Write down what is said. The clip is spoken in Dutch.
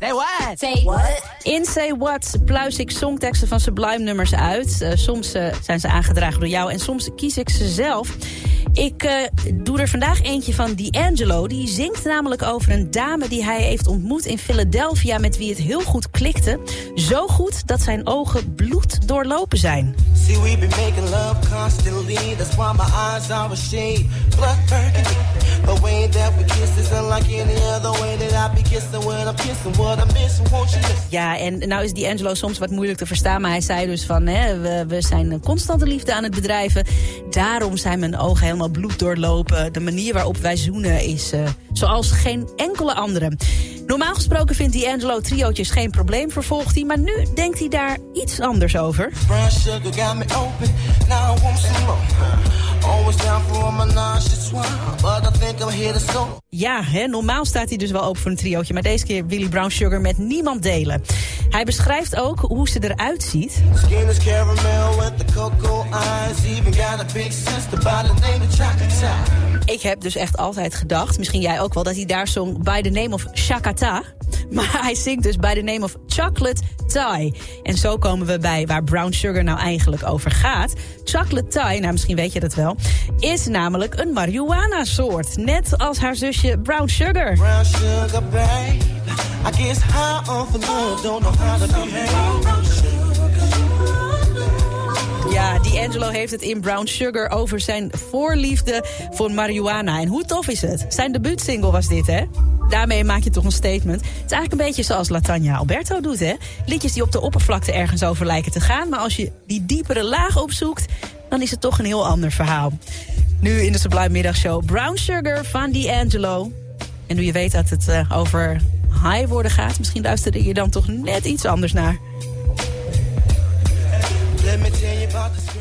Say what? Say what? In Say What pluis ik songteksten van Sublime nummers uit. Uh, soms uh, zijn ze aangedragen door jou en soms kies ik ze zelf. Ik uh, doe er vandaag eentje van D'Angelo. Die zingt namelijk over een dame die hij heeft ontmoet in Philadelphia... met wie het heel goed klikte. Zo goed dat zijn ogen bloed doorlopen zijn. See, we been making love constantly. That's why my eyes are a shade. Blood burgundy. The way that we kiss is unlike any other way that I be kissing when I'm kissing what I miss. Won't you listen? Ja, en nou is D'Angelo soms wat moeilijk te verstaan. Maar hij zei dus van, hè, we, we zijn een constante liefde aan het bedrijven. Daarom zijn mijn ogen helemaal bloed doorlopen. De manier waarop wij zoenen is uh, zoals geen enkele andere. Normaal gesproken vindt D'Angelo triootjes geen probleem, vervolgt hij. Maar nu denkt hij daar iets anders over. Ja, hè, normaal staat hij dus wel open voor een triootje. Maar deze keer Willy Brown Sugar met niemand delen. Hij beschrijft ook hoe ze eruit ziet. Ik heb dus echt altijd gedacht, misschien jij ook wel... dat hij daar zong By the Name of Shakata. Maar hij zingt dus By the Name of Chocolate Thai. En zo komen we bij waar Brown Sugar nou eigenlijk over gaat. Chocolate Thai, nou misschien weet je dat wel... is namelijk een marihuana-soort. Net als haar zusje Brown Sugar. Brown sugar. I off. Ja, D'Angelo heeft het in Brown Sugar over zijn voorliefde voor marihuana. En hoe tof is het? Zijn debuutsingle was dit, hè? Daarmee maak je toch een statement. Het is eigenlijk een beetje zoals Latanya Alberto doet, hè? Liedjes die op de oppervlakte ergens over lijken te gaan... maar als je die diepere laag opzoekt, dan is het toch een heel ander verhaal. Nu in de Sublime Middagshow Brown Sugar van D'Angelo. En nu je weet dat het uh, over high worden gaat... misschien luisterde je dan toch net iets anders naar... brothers.